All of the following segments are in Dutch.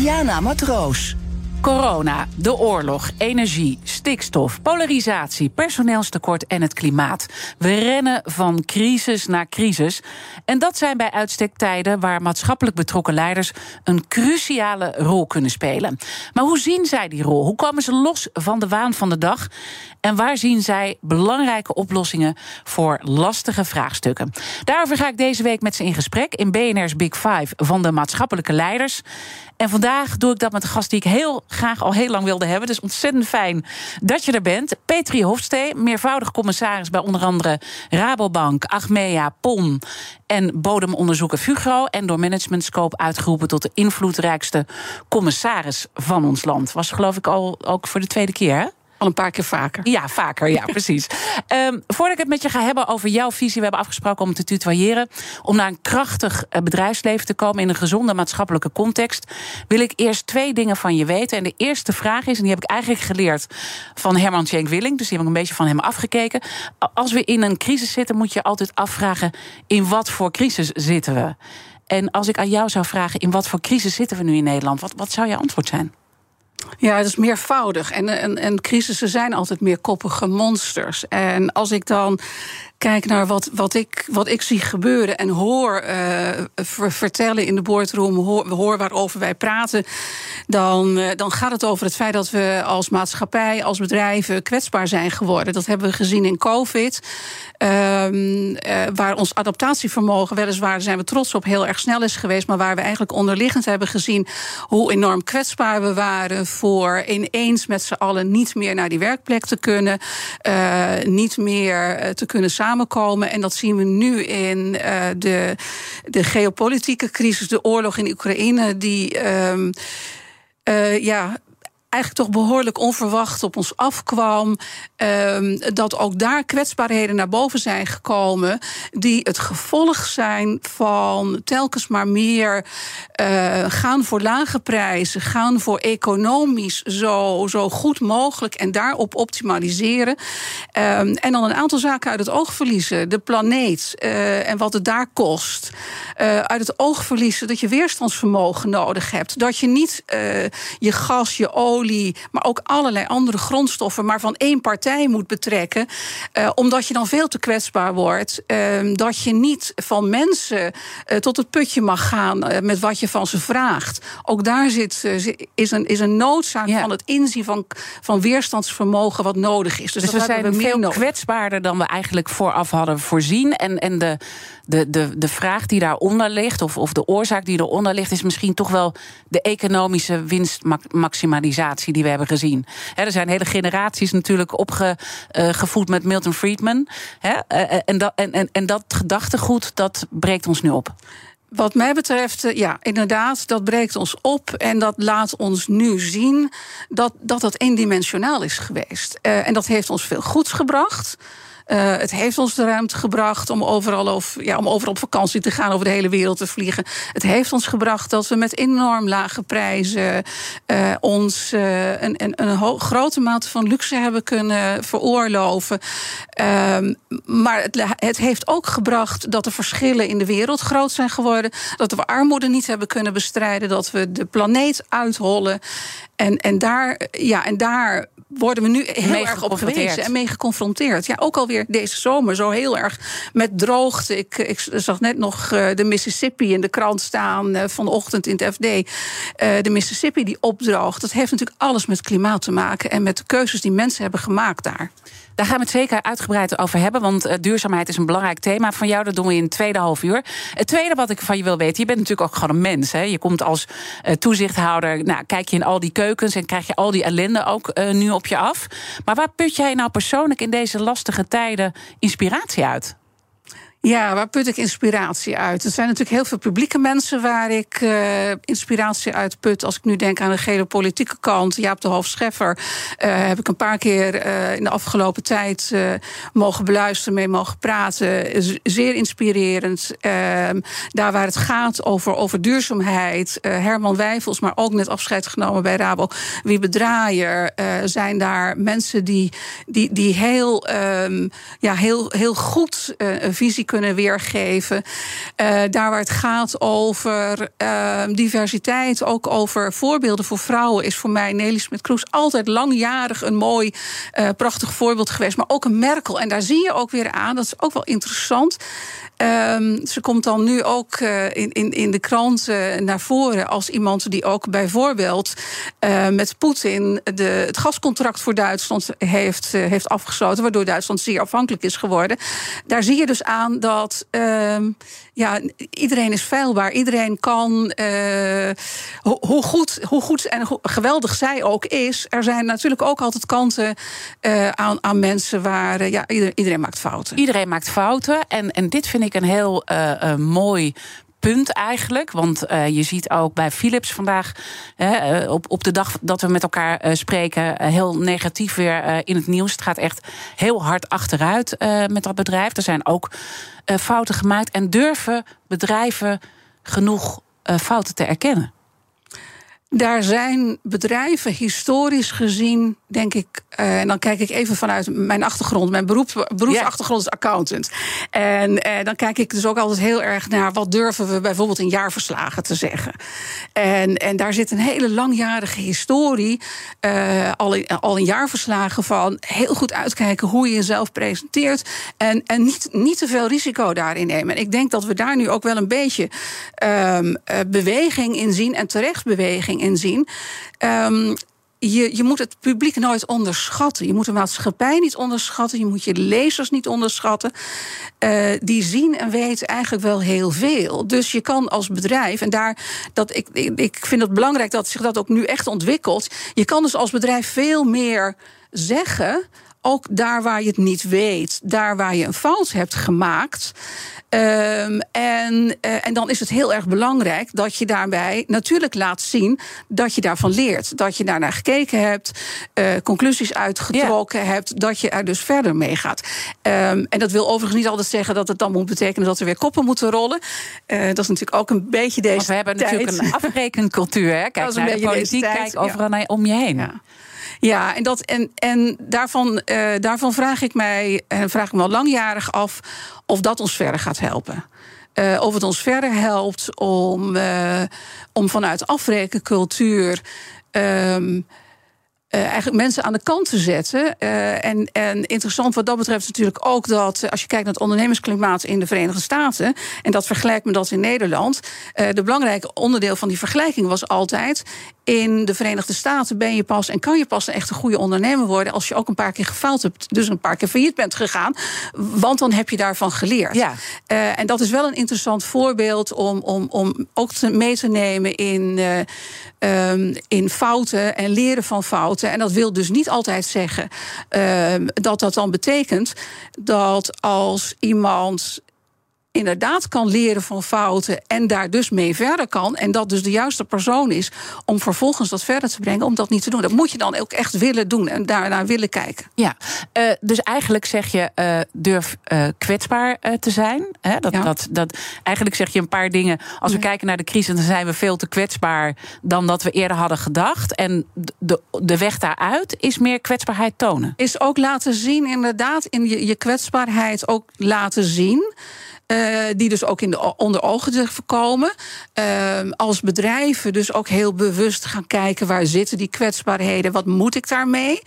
Diana Matroos. Corona, de oorlog, energie, stikstof, polarisatie, personeelstekort en het klimaat. We rennen van crisis naar crisis. En dat zijn bij uitstek tijden waar maatschappelijk betrokken leiders een cruciale rol kunnen spelen. Maar hoe zien zij die rol? Hoe komen ze los van de waan van de dag? En waar zien zij belangrijke oplossingen voor lastige vraagstukken? Daarover ga ik deze week met ze in gesprek in BNR's Big Five van de maatschappelijke leiders. En vandaag doe ik dat met een gast die ik heel graag al heel lang wilde hebben. Dus ontzettend fijn dat je er bent. Petri Hofstee, meervoudig commissaris bij onder andere Rabobank, Achmea, PON en bodemonderzoeker Fugro. En door Management Scope uitgeroepen tot de invloedrijkste commissaris van ons land. Was geloof ik al ook voor de tweede keer, hè? Al een paar keer vaker. Ja, vaker, ja, precies. Um, voordat ik het met je ga hebben over jouw visie, we hebben afgesproken om te tutoyeren, om naar een krachtig eh, bedrijfsleven te komen in een gezonde maatschappelijke context, wil ik eerst twee dingen van je weten. En de eerste vraag is, en die heb ik eigenlijk geleerd van Herman Tjenk Willing, dus die heb ik een beetje van hem afgekeken. Als we in een crisis zitten, moet je altijd afvragen, in wat voor crisis zitten we? En als ik aan jou zou vragen, in wat voor crisis zitten we nu in Nederland, wat, wat zou je antwoord zijn? Ja, het is meervoudig. En, en, en crisissen zijn altijd meer koppige monsters. En als ik dan kijk naar wat, wat, ik, wat ik zie gebeuren en hoor uh, vertellen in de boardroom, hoor, hoor waarover wij praten, dan, uh, dan gaat het over het feit dat we als maatschappij, als bedrijven kwetsbaar zijn geworden. Dat hebben we gezien in COVID. Um, uh, waar ons adaptatievermogen, weliswaar zijn we trots op, heel erg snel is geweest, maar waar we eigenlijk onderliggend hebben gezien hoe enorm kwetsbaar we waren voor ineens met z'n allen niet meer naar die werkplek te kunnen, niet meer te kunnen samenwerken samenkomen. En dat zien we nu in uh, de, de geopolitieke crisis, de oorlog in Oekraïne, die. Um, uh, ja, eigenlijk toch behoorlijk onverwacht op ons afkwam. Um, dat ook daar kwetsbaarheden naar boven zijn gekomen. die het gevolg zijn van telkens maar meer uh, gaan voor lage prijzen. gaan voor economisch zo, zo goed mogelijk en daarop optimaliseren. Um, en dan een aantal zaken uit het oog verliezen. De planeet uh, en wat het daar kost. Uh, uit het oog verliezen dat je weerstandsvermogen nodig hebt. Dat je niet je gas, je olie olie, maar ook allerlei andere grondstoffen, maar van één partij moet betrekken. Uh, omdat je dan veel te kwetsbaar wordt. Uh, dat je niet van mensen uh, tot het putje mag gaan met wat je van ze vraagt. Ook daar zit, is, een, is een noodzaak ja. van het inzien van, van weerstandsvermogen wat nodig is. Dus, dus we zijn we veel nodig. kwetsbaarder dan we eigenlijk vooraf hadden voorzien. En, en de, de, de, de vraag die daaronder ligt, of, of de oorzaak die eronder ligt, is misschien toch wel de economische winstmaximalisatie die we hebben gezien. er zijn hele generaties natuurlijk opgevoed met Milton Friedman. en, dat, en, en, dat gedachtegoed, dat breekt ons nu op. Wat mij betreft, ja, inderdaad, dat breekt ons op. En dat laat ons nu zien dat dat, dat eendimensionaal is geweest. En dat heeft ons veel goeds gebracht. Uh, het heeft ons de ruimte gebracht om overal, over, ja, om overal op vakantie te gaan, over de hele wereld te vliegen. Het heeft ons gebracht dat we met enorm lage prijzen uh, ons uh, een, een, een grote mate van luxe hebben kunnen veroorloven. Ehm, maar het, het heeft ook gebracht dat de verschillen in de wereld groot zijn geworden. Dat we armoede niet hebben kunnen bestrijden. Dat we de planeet uithollen. En, en, daar, ja, en daar worden we nu heel mee erg op gewezen en mee geconfronteerd. Ja, ook alweer deze zomer zo heel erg met droogte. Ik, ik zag net nog uh, de Mississippi in de krant staan uh, vanochtend in het FD. Uh, de Mississippi die opdroogt. Dat heeft natuurlijk alles met klimaat te maken en met de keuzes die mensen hebben gemaakt daar. Daar gaan we het zeker uitgebreid over hebben. Want uh, duurzaamheid is een belangrijk thema van jou. Dat doen we in het tweede half uur. Het tweede wat ik van je wil weten. Je bent natuurlijk ook gewoon een mens. Hè? Je komt als uh, toezichthouder. Nou, kijk je in al die keukens. En krijg je al die ellende ook uh, nu op je af. Maar waar put jij nou persoonlijk in deze lastige tijden inspiratie uit? Ja, waar put ik inspiratie uit? Er zijn natuurlijk heel veel publieke mensen waar ik uh, inspiratie uit put. Als ik nu denk aan de gele politieke kant, Jaap de Hoofd Scheffer, uh, heb ik een paar keer uh, in de afgelopen tijd mogen beluisteren, mee mogen praten. Zeer inspirerend. Ehm, daar waar het gaat over, over duurzaamheid. Herman Wijfels, maar ook net afscheid genomen bij Rabo. Wie bedraaier zijn daar mensen die, die, die heel, um, ja, heel, heel goed een visie kunnen weergeven. Uh, daar waar het gaat over uh, diversiteit, ook over voorbeelden voor vrouwen, is voor mij Nelly Smit-Kroes altijd langjarig een mooi, uh, prachtig voorbeeld geweest. Maar ook een Merkel. En daar zie je ook weer aan, dat is ook wel interessant. Um, ze komt dan nu ook uh, in, in, in de krant naar voren als iemand die ook bijvoorbeeld met Poetin de, het gascontract voor Duitsland heeft, heeft afgesloten, waardoor Duitsland zeer afhankelijk is geworden. Daar zie je dus aan dat ehm, ja, iedereen is veilbaar. Iedereen kan, hoe, hoe, goed, hoe goed en geweldig zij ook is. Er zijn natuurlijk ook altijd kanten aan, aan mensen waar ja, iedereen, maakt fouten. Iedereen maakt fouten. En, en dit vind ik een heel mooi punt eigenlijk. Want uh, je ziet ook bij Philips vandaag, uh, op, op de dag dat we met elkaar uh, spreken, heel negatief weer in het nieuws. Het gaat echt heel hard achteruit met dat bedrijf. Er zijn ook fouten gemaakt. En durven bedrijven genoeg fouten te erkennen? Daar zijn bedrijven historisch gezien, denk ik, uh, en dan kijk ik even vanuit mijn achtergrond. Mijn beroep, beroepsachtergrond is accountant. En uh, dan kijk ik dus ook altijd heel erg naar wat durven we bijvoorbeeld in jaarverslagen te zeggen. En, en daar zit een hele langjarige historie, uh, al, in, al in jaarverslagen van heel goed uitkijken hoe je jezelf presenteert. En, en niet, niet te veel risico daarin nemen. En ik denk dat we daar nu ook wel een beetje um, beweging in zien en terecht beweging in zien. Um, je, moet het publiek nooit onderschatten. Je moet de maatschappij niet onderschatten. Je moet je lezers niet onderschatten. Uh, die zien en weten eigenlijk wel heel veel. Dus je kan als bedrijf, en daar, dat, ik, ik vind het belangrijk dat zich dat ook nu echt ontwikkelt. Je kan dus als bedrijf veel meer zeggen ook daar waar je het niet weet, daar waar je een fout hebt gemaakt. Um, en, uh, en dan is het heel erg belangrijk dat je daarbij natuurlijk laat zien dat je daarvan leert. Dat je daarnaar gekeken hebt, uh, conclusies uitgetrokken yeah. hebt, dat je er dus verder mee gaat. Um, en dat wil overigens niet altijd zeggen dat het dan moet betekenen dat er weer koppen moeten rollen. Uh, dat is natuurlijk ook een beetje deze. Want we hebben tijd. natuurlijk een afrekencultuur. Hè? Kijk naar de politiek, kijk overal ja. om je heen. Ja. Ja, en, dat, en, en daarvan, uh, daarvan vraag ik mij, en vraag ik me al langjarig af, of dat ons verder gaat helpen. Uh, of het ons verder helpt om, uh, om vanuit afrekencultuur. Um, eigenlijk mensen aan de kant te zetten. En, en interessant wat dat betreft natuurlijk ook dat als je kijkt naar het ondernemersklimaat in de Verenigde Staten, en dat vergelijkt met dat in Nederland, uh, de belangrijke onderdeel van die vergelijking was altijd. In de Verenigde Staten ben je pas en kan je pas een echt een goede ondernemer worden als je ook een paar keer gefaald hebt, dus een paar keer failliet bent gegaan. Want dan heb je daarvan geleerd. Ja. en dat is wel een interessant voorbeeld om, om, om ook te, mee te nemen in, um, in fouten en leren van fouten. En dat wil dus niet altijd zeggen uh, dat dat dan betekent dat als iemand inderdaad kan leren van fouten en daar dus mee verder kan. En dat dus de juiste persoon is om vervolgens dat verder te brengen, om dat niet te doen. Dat moet je dan ook echt willen doen en daarnaar willen kijken. Ja, uh, dus eigenlijk zeg je uh, durf uh, kwetsbaar te zijn. Hè? Dat, ja. dat, dat, eigenlijk zeg je een paar dingen. Als we ja. kijken naar de crisis, dan zijn we veel te kwetsbaar dan dat we eerder hadden gedacht. En de, de weg daaruit is meer kwetsbaarheid tonen. Is ook laten zien, inderdaad, in je, je kwetsbaarheid ook laten zien. Uh, die dus ook in de, onder ogen durven komen. Uh, als bedrijven dus ook heel bewust gaan kijken waar zitten die kwetsbaarheden, wat moet ik daarmee?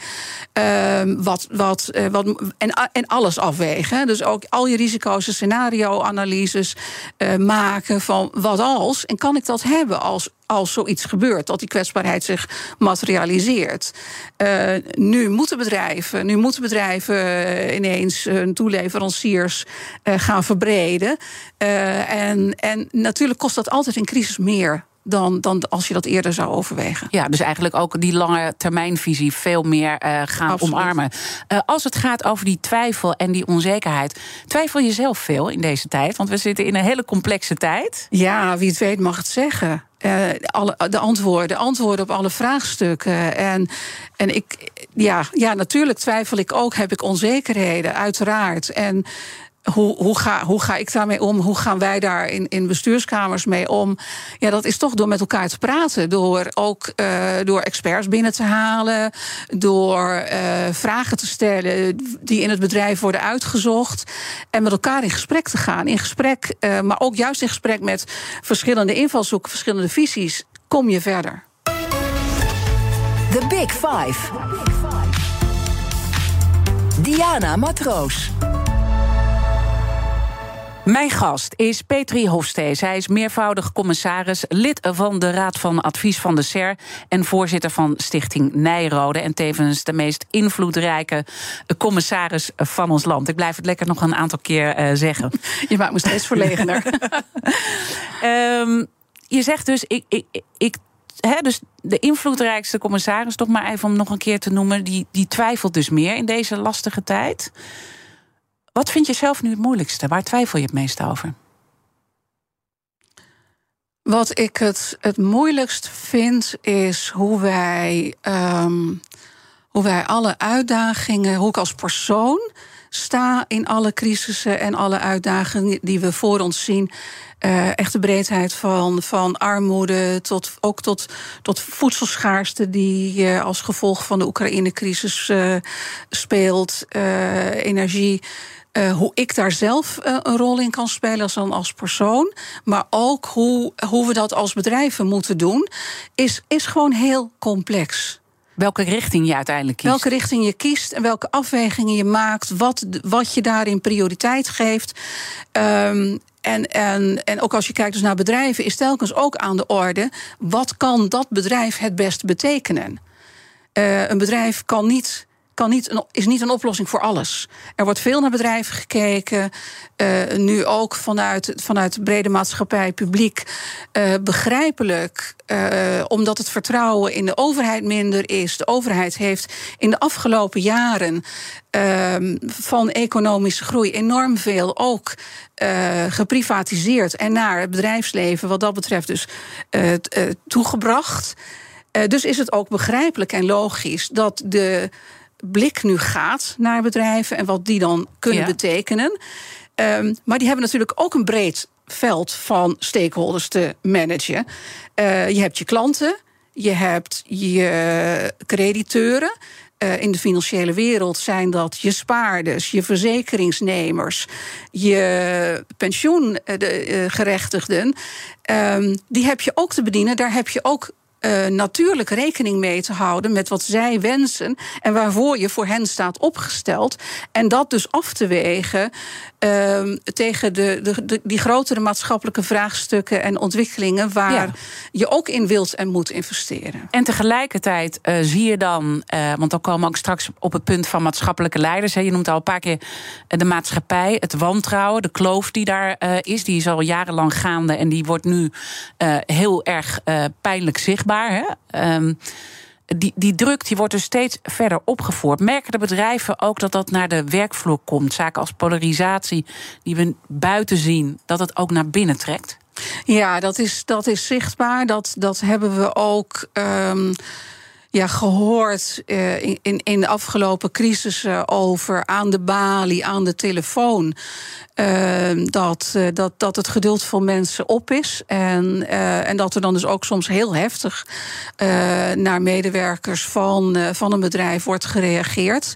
Uh, wat, wat, uh, wat, en, en alles afwegen. Dus ook al je risico's en scenario-analyses uh, maken van wat als en kan ik dat hebben als als zoiets gebeurt, dat die kwetsbaarheid zich materialiseert. Uh, nu moeten bedrijven, nu moeten bedrijven uh, ineens hun toeleveranciers uh, gaan verbreden. en, en natuurlijk kost dat altijd in crisis meer dan, dan als je dat eerder zou overwegen. Ja, dus eigenlijk ook die lange termijnvisie veel meer uh, gaan Absoluut. omarmen. Uh, als het gaat over die twijfel en die onzekerheid, twijfel je zelf veel in deze tijd? Want we zitten in een hele complexe tijd. Ja, wie het weet mag het zeggen. Uh, alle, de antwoorden, antwoorden op alle vraagstukken. En, en ik, ja, ja, natuurlijk twijfel ik ook, heb ik onzekerheden, uiteraard. En hoe, hoe, ga, hoe ga ik daarmee om? Hoe gaan wij daar in, in bestuurskamers mee om? Ja, dat is toch door met elkaar te praten. Door ook uh, door experts binnen te halen. Door uh, vragen te stellen die in het bedrijf worden uitgezocht. En met elkaar in gesprek te gaan. In gesprek, uh, maar ook juist in gesprek met verschillende invalshoeken, verschillende visies. Kom je verder. The Big Five. Diana Matroos. Mijn gast is Petri Hofstee. Hij is meervoudig commissaris, lid van de Raad van Advies van de SER en voorzitter van Stichting Nijrode. En tevens de meest invloedrijke commissaris van ons land. Ik blijf het lekker nog een aantal keer uh, zeggen. Je maakt me steeds verlegener. um, je zegt dus, ik, ik, ik He, dus de invloedrijkste commissaris, toch maar even om nog een keer te noemen, die, die twijfelt dus meer in deze lastige tijd. Wat vind je zelf nu het moeilijkste? Waar twijfel je het meest over? Wat ik het, het moeilijkst vind, is hoe wij, um, hoe wij alle uitdagingen, hoe ik als persoon sta in alle crisissen en alle uitdagingen die we voor ons zien. Uh, echt de breedheid van, van armoede tot ook tot, tot voedselschaarste die uh, als gevolg van de Oekraïne-crisis uh, speelt, energie. Uh, hoe ik daar zelf uh, een rol in kan spelen als, als persoon. Maar ook hoe, hoe we dat als bedrijven moeten doen, is, is gewoon heel complex. Welke richting je uiteindelijk kiest. Welke richting je kiest en welke afwegingen je maakt. Wat, wat je daarin prioriteit geeft. Um, en, en, en ook als je kijkt dus naar bedrijven, is telkens ook aan de orde. Wat kan dat bedrijf het best betekenen? Uh, een bedrijf kan niet kan niet een, is niet een oplossing voor alles. Er wordt veel naar bedrijven gekeken. Uh, nu ook vanuit, vanuit brede maatschappij, publiek. Uh, begrijpelijk, uh, omdat het vertrouwen in de overheid minder is. De overheid heeft in de afgelopen jaren ehm, van economische groei enorm veel ook geprivatiseerd en naar het bedrijfsleven, wat dat betreft, dus toegebracht. dus is het ook begrijpelijk en logisch dat de blik nu gaat naar bedrijven en wat die dan kunnen betekenen. Um, maar die hebben natuurlijk ook een breed veld van stakeholders te managen. Uh, je hebt je klanten, je hebt je crediteuren. Uh, in de financiële wereld zijn dat je spaarders, je verzekeringsnemers, je pensioengerechtigden. Uh, die heb je ook te bedienen. Daar heb je ook uh, natuurlijk rekening mee te houden met wat zij wensen en waarvoor je voor hen staat opgesteld. En dat dus af te wegen uh, tegen de, de, de, die grotere maatschappelijke vraagstukken en ontwikkelingen waar ja. je ook in wilt en moet investeren. En tegelijkertijd uh, zie je dan, uh, want dan komen we ook straks op het punt van maatschappelijke leiders. Hè, je noemt al een paar keer de maatschappij, het wantrouwen, de kloof die daar is. Die is al jarenlang gaande en die wordt nu heel erg pijnlijk zichtbaar. Hè? Um, die, die druk die wordt dus steeds verder opgevoerd. Merken de bedrijven ook dat dat naar de werkvloer komt? Zaken als polarisatie, die we buiten zien, dat het ook naar binnen trekt? Ja, dat is, dat is zichtbaar. Dat, dat hebben we ook. Um ja, gehoord uh, in, in de afgelopen crisissen over aan de balie, aan de telefoon. Uh, dat, uh, dat, dat het geduld van mensen op is. En, en dat er dan dus ook soms heel heftig naar medewerkers van, van een bedrijf wordt gereageerd.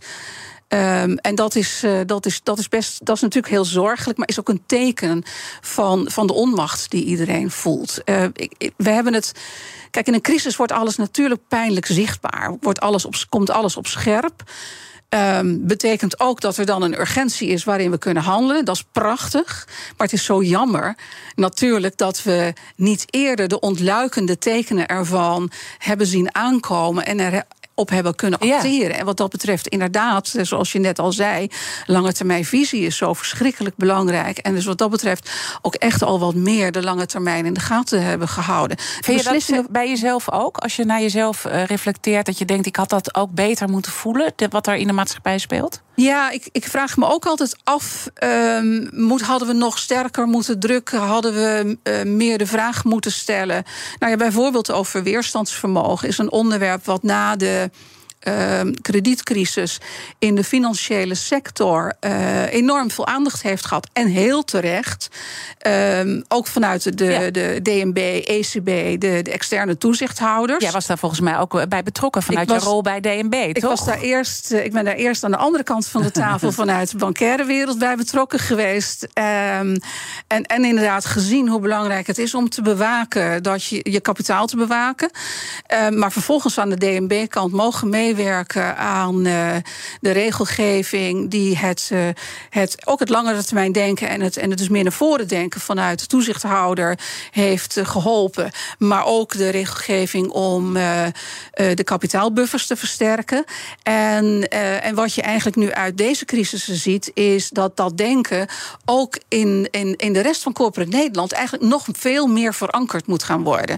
Um, en dat is, uh, dat, is, dat is best, dat is natuurlijk heel zorgelijk, maar is ook een teken van, van de onmacht die iedereen voelt. Ik, we hebben het. Kijk, in een crisis wordt alles natuurlijk pijnlijk zichtbaar. Wordt alles op, komt alles op scherp. Um, betekent ook dat er dan een urgentie is waarin we kunnen handelen. Dat is prachtig. Maar het is zo jammer natuurlijk dat we niet eerder de ontluikende tekenen ervan hebben zien aankomen. En er op hebben kunnen acteren. En wat dat betreft, inderdaad, zoals je net al zei, lange termijn visie is zo verschrikkelijk belangrijk. En dus wat dat betreft ook echt al wat meer de lange termijn in de gaten hebben gehouden. Vind je dat bij jezelf ook? Als je naar jezelf uh, reflecteert, dat je denkt: ik had dat ook beter moeten voelen, wat er in de maatschappij speelt? Ja, ik, ik vraag me ook altijd af: um, moet, hadden we nog sterker moeten drukken? Hadden we uh, meer de vraag moeten stellen? Nou ja, bijvoorbeeld over weerstandsvermogen is een onderwerp wat na de uh, kredietcrisis in de financiële sector uh, enorm veel aandacht heeft gehad. En heel terecht. Uh, ook vanuit de, ja. de DNB, ECB, de, de, externe toezichthouders. Jij was daar volgens mij ook bij betrokken vanuit was, je rol bij DNB. Ik, toch? Was daar eerst, ik ben daar eerst aan de andere kant van de tafel vanuit de bankaire wereld bij betrokken geweest. Um, en, en inderdaad gezien hoe belangrijk het is om te bewaken dat je je kapitaal te bewaken. Maar vervolgens aan de DNB-kant mogen meewerken meewerken aan uh, de regelgeving die het, uh, het ook het langere termijn denken en het, en het dus meer naar voren denken vanuit de toezichthouder heeft uh, geholpen. Maar ook de regelgeving om de kapitaalbuffers te versterken. En, en wat je eigenlijk nu uit deze crisissen ziet, is dat dat denken ook in, in, in de rest van corporate Nederland eigenlijk nog veel meer verankerd moet gaan worden.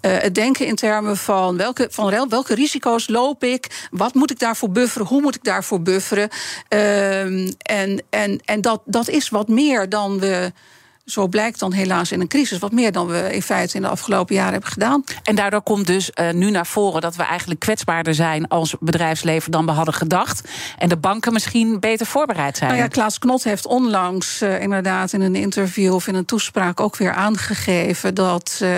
het denken in termen van welke, van welke risico's loop ik wat moet ik daarvoor bufferen? Hoe moet ik daarvoor bufferen? Um, en en, en dat, dat is wat meer dan we zo blijkt dan helaas in een crisis wat meer dan we in feite in de afgelopen jaren hebben gedaan. En daardoor komt dus uh, nu naar voren dat we eigenlijk kwetsbaarder zijn als bedrijfsleven dan we hadden gedacht. En de banken misschien beter voorbereid zijn. Nou ja, Klaas Knot heeft onlangs uh, inderdaad in een interview of in een toespraak ook weer aangegeven dat uh,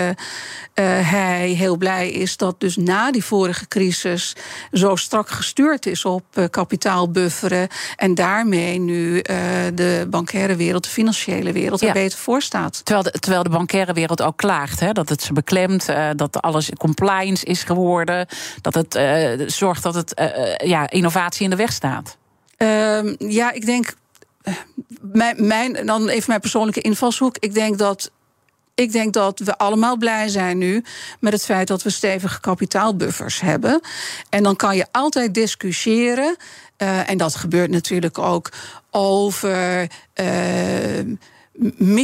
hij heel blij is dat dus na die vorige crisis zo strak gestuurd is op kapitaalbufferen. En daarmee nu de bankaire wereld, de financiële wereld, er beter voor staat. Terwijl de, terwijl de bankaire wereld ook klaagt hè, dat het ze beklemt, uh, dat alles compliance is geworden, dat het uh, zorgt dat het uh, ja, innovatie in de weg staat. Ehm, ja, ik denk. Mijn, mijn, dan even mijn persoonlijke invalshoek. Ik denk dat ik denk dat we allemaal blij zijn nu met het feit dat we stevige kapitaalbuffers hebben. En dan kan je altijd discussiëren. Uh, en dat gebeurt natuurlijk ook over. Uh,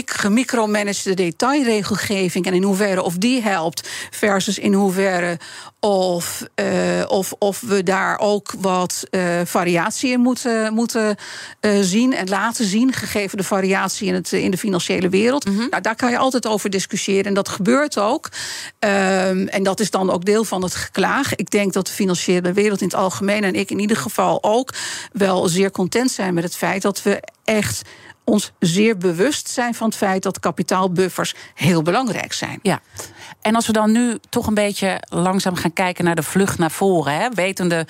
gemicromanagede detailregelgeving en in hoeverre of die helpt, versus in hoeverre of, uh, of, of we daar ook wat uh, variatie in moeten, moeten uh, zien en laten zien, gegeven de variatie in, het, in de financiële wereld. Mm -hmm. nou, daar kan je altijd over discussiëren en dat gebeurt ook. Um, en dat is dan ook deel van het geklaag. Ik denk dat de financiële wereld in het algemeen en ik in ieder geval ook wel zeer content zijn met het feit dat we echt ons zeer bewust zijn van het feit dat kapitaalbuffers heel belangrijk zijn. Ja. En als we dan nu toch een beetje langzaam gaan kijken naar de vlucht naar voren, hè, wetende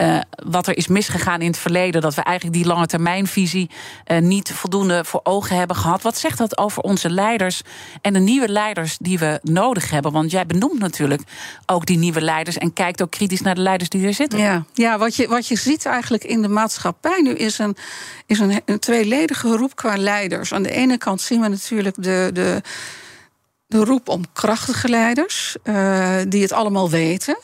uh, wat er is misgegaan in het verleden. Dat we eigenlijk die lange termijnvisie uh, niet voldoende voor ogen hebben gehad. Wat zegt dat over onze leiders en de nieuwe leiders die we nodig hebben? Want jij benoemt natuurlijk ook die nieuwe leiders en kijkt ook kritisch naar de leiders die er zitten. Ja, ja wat, je, wat je ziet eigenlijk in de maatschappij nu is een, is een, een tweeledige roep qua leiders. Aan de ene kant zien we natuurlijk de. de de roep om krachtige leiders, uh, die het allemaal weten.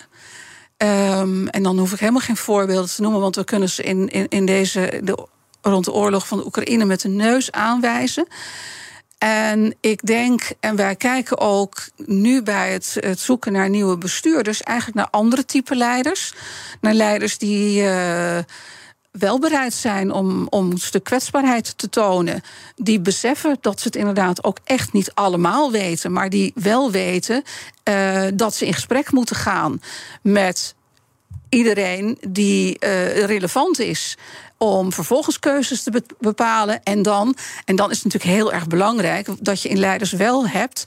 Um, en dan hoef ik helemaal geen voorbeelden te noemen, want we kunnen ze in, in, deze, de, rond de oorlog van de Oekraïne met de neus aanwijzen. En ik denk, en wij kijken ook nu bij het, het zoeken naar nieuwe bestuurders, eigenlijk naar andere type leiders. Naar leiders die. Uh, wel bereid zijn om, om stuk kwetsbaarheid te tonen. Die beseffen dat ze het inderdaad ook echt niet allemaal weten. Maar die wel weten uh, dat ze in gesprek moeten gaan met iedereen die uh, relevant is om vervolgens keuzes te bepalen. En dan, en dan is het natuurlijk heel erg belangrijk dat je in leiders wel hebt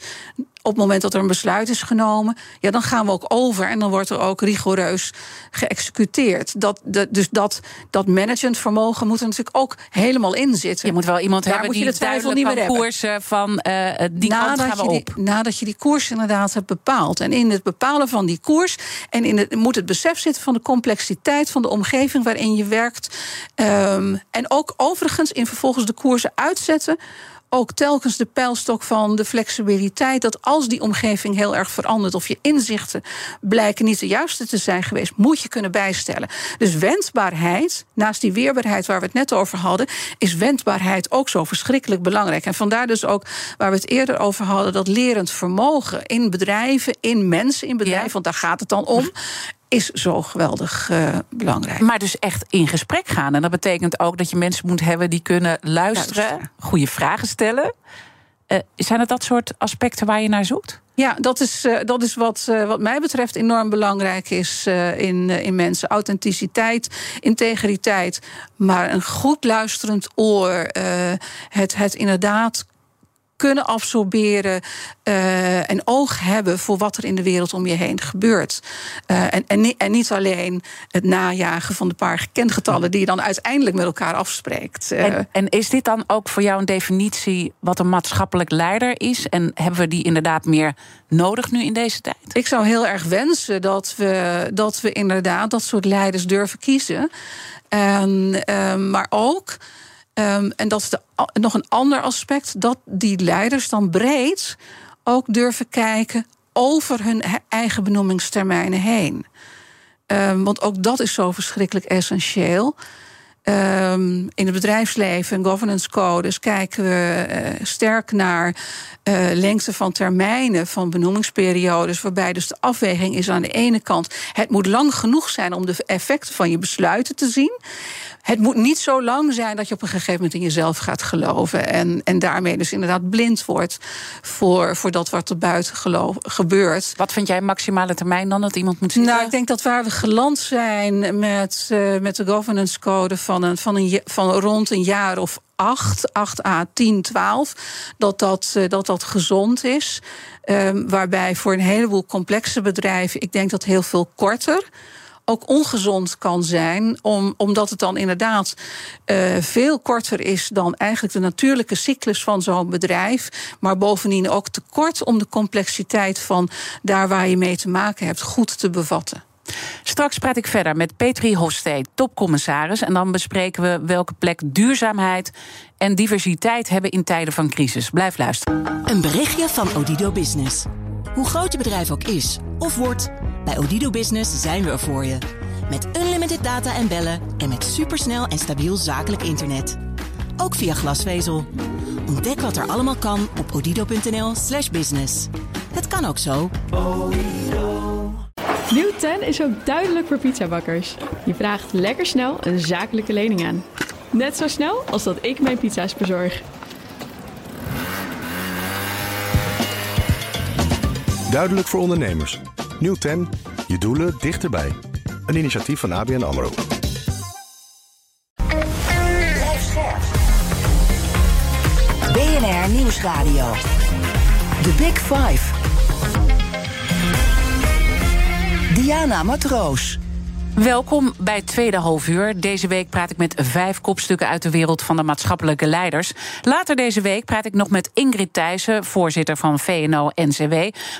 op het moment dat er een besluit is genomen, ja, dan gaan we ook over en dan wordt er ook rigoureus geëxecuteerd. Dat, de, dus dat, dat management vermogen moet er natuurlijk ook helemaal in zitten. Je moet wel iemand Daar hebben die de twijfel niet meer koersen van uh, die nadat kant gaan we op. Die, nadat je die koers inderdaad hebt bepaald. En in het bepalen van die koers en in het, moet het besef zitten van de complexiteit van de omgeving waarin je werkt. Um, en ook overigens in vervolgens de koersen uitzetten ook telkens de pijlstok van de flexibiliteit. Dat als die omgeving heel erg verandert of je inzichten blijken niet de juiste te zijn geweest, moet je kunnen bijstellen. Dus wendbaarheid, naast die weerbaarheid waar we het net over hadden, is wendbaarheid ook zo verschrikkelijk belangrijk. En vandaar dus ook waar we het eerder over hadden, dat lerend vermogen in bedrijven, in mensen in bedrijven, want daar gaat het dan om is zo geweldig uh, belangrijk. Maar dus echt in gesprek gaan. En dat betekent ook dat je mensen moet hebben die kunnen luisteren, luisteren. goede vragen stellen. Uh, zijn het dat soort aspecten waar je naar zoekt? Ja, dat is, uh, dat is wat, wat mij betreft enorm belangrijk is in, in mensen. Authenticiteit, integriteit, maar een goed luisterend oor. het, het inderdaad kunnen absorberen uh, en oog hebben voor wat er in de wereld om je heen gebeurt. Uh, en, en, en, niet alleen het najagen van de paar kentgetallen die je dan uiteindelijk met elkaar afspreekt. Uh, en, en, is dit dan ook voor jou een definitie wat een maatschappelijk leider is? En hebben we die inderdaad meer nodig nu in deze tijd? Ik zou heel erg wensen dat we, dat we inderdaad dat soort leiders durven kiezen. En, maar ook. Um, en dat is nog een ander aspect, dat die leiders dan breed ook durven kijken over hun eigen benoemingstermijnen heen. Um, want ook dat is zo verschrikkelijk essentieel. Um, in het bedrijfsleven en governance codes kijken we uh, sterk naar uh, lengte van termijnen van benoemingsperiodes, waarbij dus de afweging is aan de ene kant: het moet lang genoeg zijn om de effecten van je besluiten te zien. Het moet niet zo lang zijn dat je op een gegeven moment in jezelf gaat geloven. En, en daarmee dus inderdaad blind wordt voor, voor dat wat er buiten geloof, gebeurt. Wat vind jij maximale termijn dan dat iemand moet zitten? Nou, ik denk dat waar we geland zijn met, uh, met de governance code van, een, van, een, van rond een jaar of 8, 8 a 10, 12, dat dat, uh, dat, dat gezond is. Um, waarbij voor een heleboel complexe bedrijven, ik denk dat heel veel korter ook ongezond kan zijn, om, omdat het dan inderdaad uh, veel korter is dan eigenlijk de natuurlijke cyclus van zo'n bedrijf. Maar bovendien ook te kort om de complexiteit van daar waar je mee te maken hebt goed te bevatten. Straks praat ik verder met Petri Hofstee, topcommissaris. En dan bespreken we welke plek duurzaamheid en diversiteit hebben in tijden van crisis. Blijf luisteren. Een berichtje van Odido Business. Hoe groot je bedrijf ook is of wordt, bij Odido Business zijn we er voor je. Met unlimited data en bellen en met supersnel en stabiel zakelijk internet. Ook via glasvezel. Ontdek wat er allemaal kan op odido.nl/slash business. Het kan ook zo. Nieuw 10 is ook duidelijk voor pizzabakkers. Je vraagt lekker snel een zakelijke lening aan. Net zo snel als dat ik mijn pizza's bezorg. Duidelijk voor ondernemers. Nieuw 10. Je doelen dichterbij. Een initiatief van ABN AMRO. BNR Nieuwsradio. The Big Five. Diana Matroos. Welkom bij tweede halfuur. Deze week praat ik met vijf kopstukken uit de wereld van de maatschappelijke leiders. Later deze week praat ik nog met Ingrid Thijssen, voorzitter van VNO-NCW.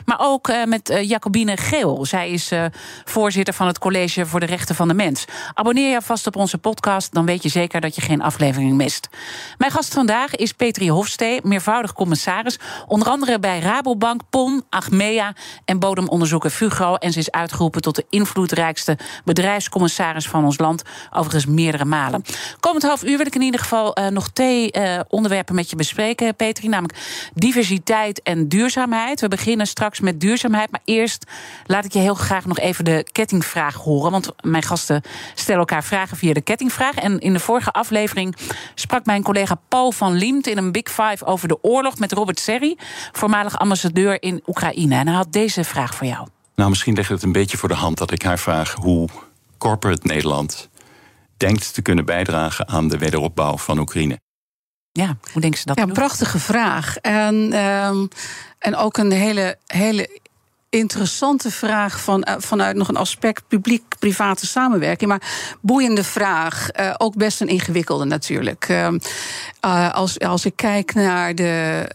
Maar ook uh, met uh, Jacobine Geel. Zij is uh, voorzitter van het College voor de Rechten van de Mens. Abonneer je vast op onze podcast, dan weet je zeker dat je geen aflevering mist. Mijn gast vandaag is Petri Hofstee, meervoudig commissaris. Onder andere bij Rabobank, PON, Achmea en bodemonderzoeker Fugro. En ze is uitgeroepen tot de invloedrijkste bedrijf bedrijfscommissaris van ons land. Overigens meerdere malen. Komend half uur wil ik in ieder geval uh, nog twee uh, onderwerpen met je bespreken, Petri. Namelijk diversiteit en duurzaamheid. We beginnen straks met duurzaamheid. Maar eerst laat ik je heel graag nog even de kettingvraag horen. Want mijn gasten stellen elkaar vragen via de kettingvraag. En in de vorige aflevering sprak mijn collega Paul van Liemt in een Big Five over de oorlog met Robert Serri, voormalig ambassadeur in Oekraïne. En hij had deze vraag voor jou. Nou, misschien leg het een beetje voor de hand dat ik haar vraag hoe corporate Nederland denkt te kunnen bijdragen aan de wederopbouw van Oekraïne? Ja, hoe denken ze dat? Ja, een prachtige vraag. En, um, en ook een hele, hele interessante vraag van, uh, vanuit nog een aspect publiek-private samenwerking. Maar boeiende vraag. Uh, ook best een ingewikkelde natuurlijk. Uh, als, als ik kijk naar de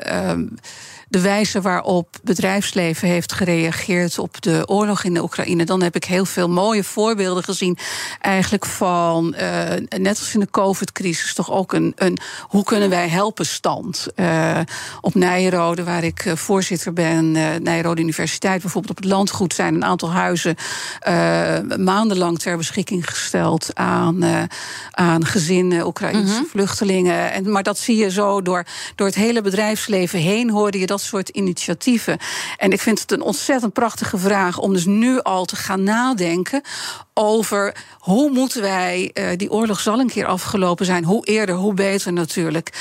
de wijze waarop bedrijfsleven heeft gereageerd op de oorlog in de Oekraïne, dan heb ik heel veel mooie voorbeelden gezien. Eigenlijk van, uh, net als in de COVID-crisis, toch ook een, een hoe kunnen wij helpen stand. Uh, op Nijrode, waar ik uh, voorzitter ben, uh, Nijrode Universiteit, bijvoorbeeld op het landgoed, zijn een aantal huizen maandenlang ter beschikking gesteld aan, aan gezinnen, Oekraïnse mm -hmm. vluchtelingen. En, maar dat zie je zo door, door het hele bedrijfsleven heen, hoorde je dat soort initiatieven. En ik vind het een ontzettend prachtige vraag om dus nu al te gaan nadenken over hoe moeten wij, uh, die oorlog zal een keer afgelopen zijn, hoe eerder, hoe beter natuurlijk.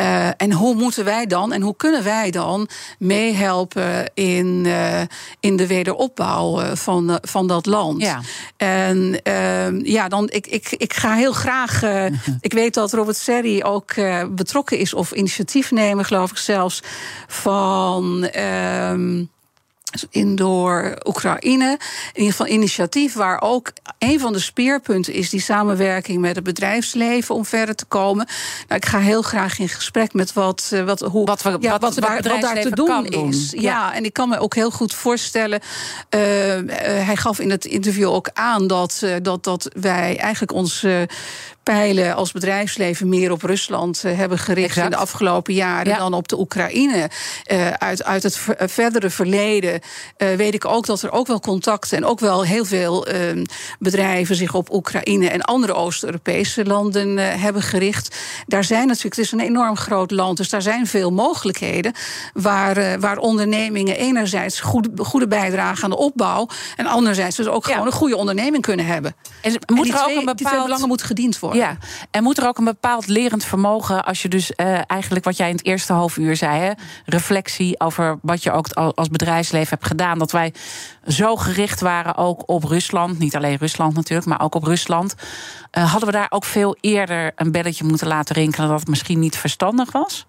Uh, en hoe moeten wij dan en hoe kunnen wij dan meehelpen in, uh, in de wederopbouw van, van dat land? Ja. En ja, dan, ik, ik, ik ga heel graag. ik weet dat Robert Serri ook betrokken is, of initiatiefnemer, geloof ik zelfs, van. In door Oekraïne. In ieder geval initiatief waar ook een van de speerpunten is die samenwerking met het bedrijfsleven om verder te komen. Nou, ik ga heel graag in gesprek met wat, wat, hoe, wat, we, ja, wat, wat, daar, wat daar te doen is. Doen. Ja. ja. en ik kan me ook heel goed voorstellen. Uh, uh, hij gaf in het interview ook aan dat, uh, dat, dat wij eigenlijk ons pijlen als bedrijfsleven meer op Rusland uh, hebben gericht exact. in de afgelopen jaren ja. dan op de Oekraïne. Uh, uit, uit het ver, verdere verleden uh, weet ik ook dat er ook wel contacten en ook wel heel veel bedrijven zich op Oekraïne en andere Oost-Europese landen hebben gericht. Daar zijn natuurlijk, het is een enorm groot land, dus daar zijn veel mogelijkheden waar, waar ondernemingen enerzijds goede, goede bijdrage aan de opbouw en anderzijds dus ook ja. gewoon een goede onderneming kunnen hebben. En moet er ook twee, een bepaald... die twee belangen moet gediend worden. Ja, en moet er ook een bepaald lerend vermogen, als je dus uh, eigenlijk wat jij in het eerste half uur zei, hè, reflectie over wat je ook als bedrijfsleven hebt gedaan, dat wij zo gericht waren ook op Rusland, niet alleen Rusland natuurlijk, maar ook op Rusland, uh, hadden we daar ook veel eerder een belletje moeten laten rinkelen dat het misschien niet verstandig was?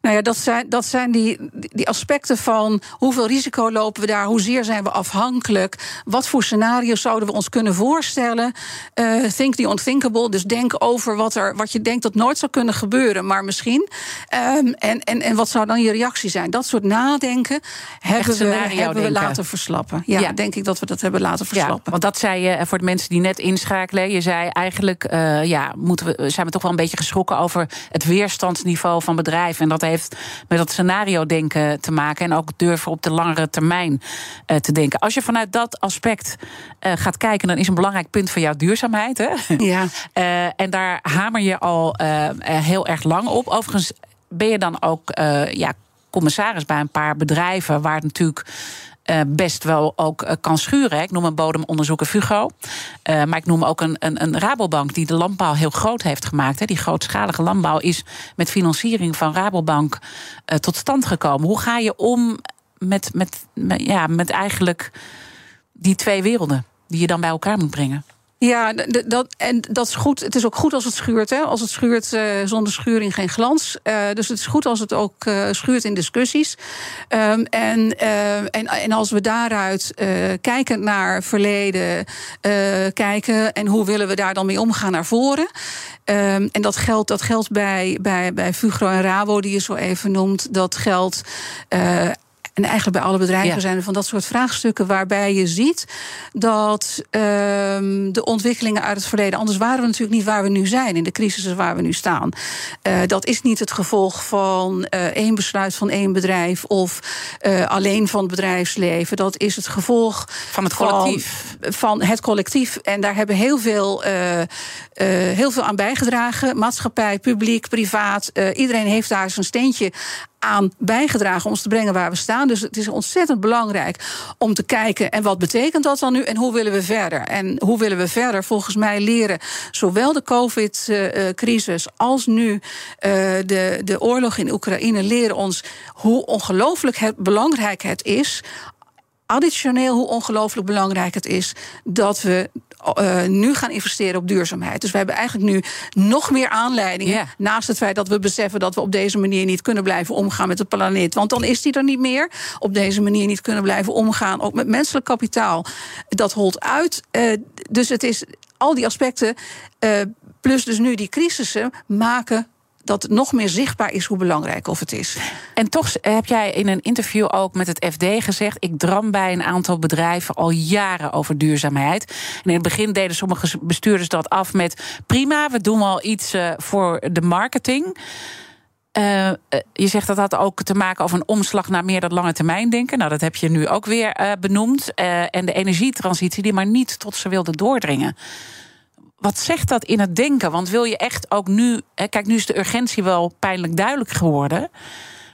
Nou ja, dat zijn, dat zijn die, die aspecten van hoeveel risico lopen we daar, hoezeer zijn we afhankelijk, wat voor scenario's zouden we ons kunnen voorstellen. Uh, think the unthinkable, dus denk over wat, er, wat je denkt dat nooit zou kunnen gebeuren, maar misschien. Um, en, en, en wat zou dan je reactie zijn? Dat soort nadenken hebben, we, hebben we laten verslappen. Ja, ja, denk ik dat we dat hebben laten verslappen. Ja, want dat zei je voor de mensen die net inschakelen. Je zei eigenlijk, uh, ja, moeten we, zijn we toch wel een beetje geschrokken over het weerstandsniveau van bedrijven. En dat heeft met dat scenario denken te maken. En ook durven op de langere termijn uh, te denken. Als je vanuit dat aspect uh, gaat kijken, dan is een belangrijk punt van jouw duurzaamheid. Hè? Ja. Uh, en daar hamer je al heel erg lang op. Overigens ben je dan ook ja, commissaris bij een paar bedrijven waar het natuurlijk uh, best wel ook uh, kan schuren. Ik noem een bodemonderzoeker Fugo. Uh, maar ik noem ook een, een, een, Rabobank die de landbouw heel groot heeft gemaakt. Die grootschalige landbouw is met financiering van Rabobank tot stand gekomen. Hoe ga je om met, met, ja, met eigenlijk die twee werelden die je dan bij elkaar moet brengen? Ja, en dat is goed. Het is ook goed als het schuurt. Hè? Als het schuurt, uh, zonder schuring geen glans. Uh, dus het is goed als het ook uh, schuurt in discussies. Um, en, en, en als we daaruit kijken naar verleden, kijken en hoe willen we daar dan mee omgaan naar voren. Um, en dat geldt, dat geldt bij, bij, bij Fugro en Rabo, die je zo even noemt. Dat geldt en eigenlijk bij alle bedrijven ja. zijn er van dat soort vraagstukken waarbij je ziet dat um, de ontwikkelingen uit het verleden, anders waren we natuurlijk niet waar we nu zijn, in de crisis waar we nu staan. Uh, dat is niet het gevolg van uh, één besluit van één bedrijf of uh, alleen van het bedrijfsleven. Dat is het gevolg van het collectief. Van, van het collectief. En daar hebben heel veel, heel veel aan bijgedragen. Maatschappij, publiek, privaat. iedereen heeft daar zijn steentje aan bijgedragen om ons te brengen waar we staan. Dus het is ontzettend belangrijk om te kijken en wat betekent dat dan nu en hoe willen we verder? En hoe willen we verder? Volgens mij leren zowel de COVID-crisis als nu de, de oorlog in Oekraïne leren ons hoe ongelooflijk belangrijk het is additioneel hoe ongelooflijk belangrijk het is dat we uh, nu gaan investeren op duurzaamheid. Dus we hebben eigenlijk nu nog meer aanleidingen. Naast het feit dat we beseffen dat we op deze manier niet kunnen blijven omgaan met de planeet. Want dan is die er niet meer. Op deze manier niet kunnen blijven omgaan. Ook met menselijk kapitaal. Dat holt uit. Uh, dus het is al die aspecten. Uh, plus dus nu die crisissen maken dat nog meer zichtbaar is hoe belangrijk of het is. En toch heb jij in een interview ook met het FD gezegd: ik dram bij een aantal bedrijven al jaren over duurzaamheid. En in het begin deden sommige bestuurders dat af met: prima, we doen wel iets uh, voor de marketing. Uh, je zegt dat had ook te maken over een omslag naar meer dat lange termijn denken. Nou, dat heb je nu ook weer benoemd. en de energietransitie die maar niet tot ze wilde doordringen wat zegt dat in het denken? Want wil je echt ook nu. Hè, kijk, nu is de urgentie wel pijnlijk duidelijk geworden.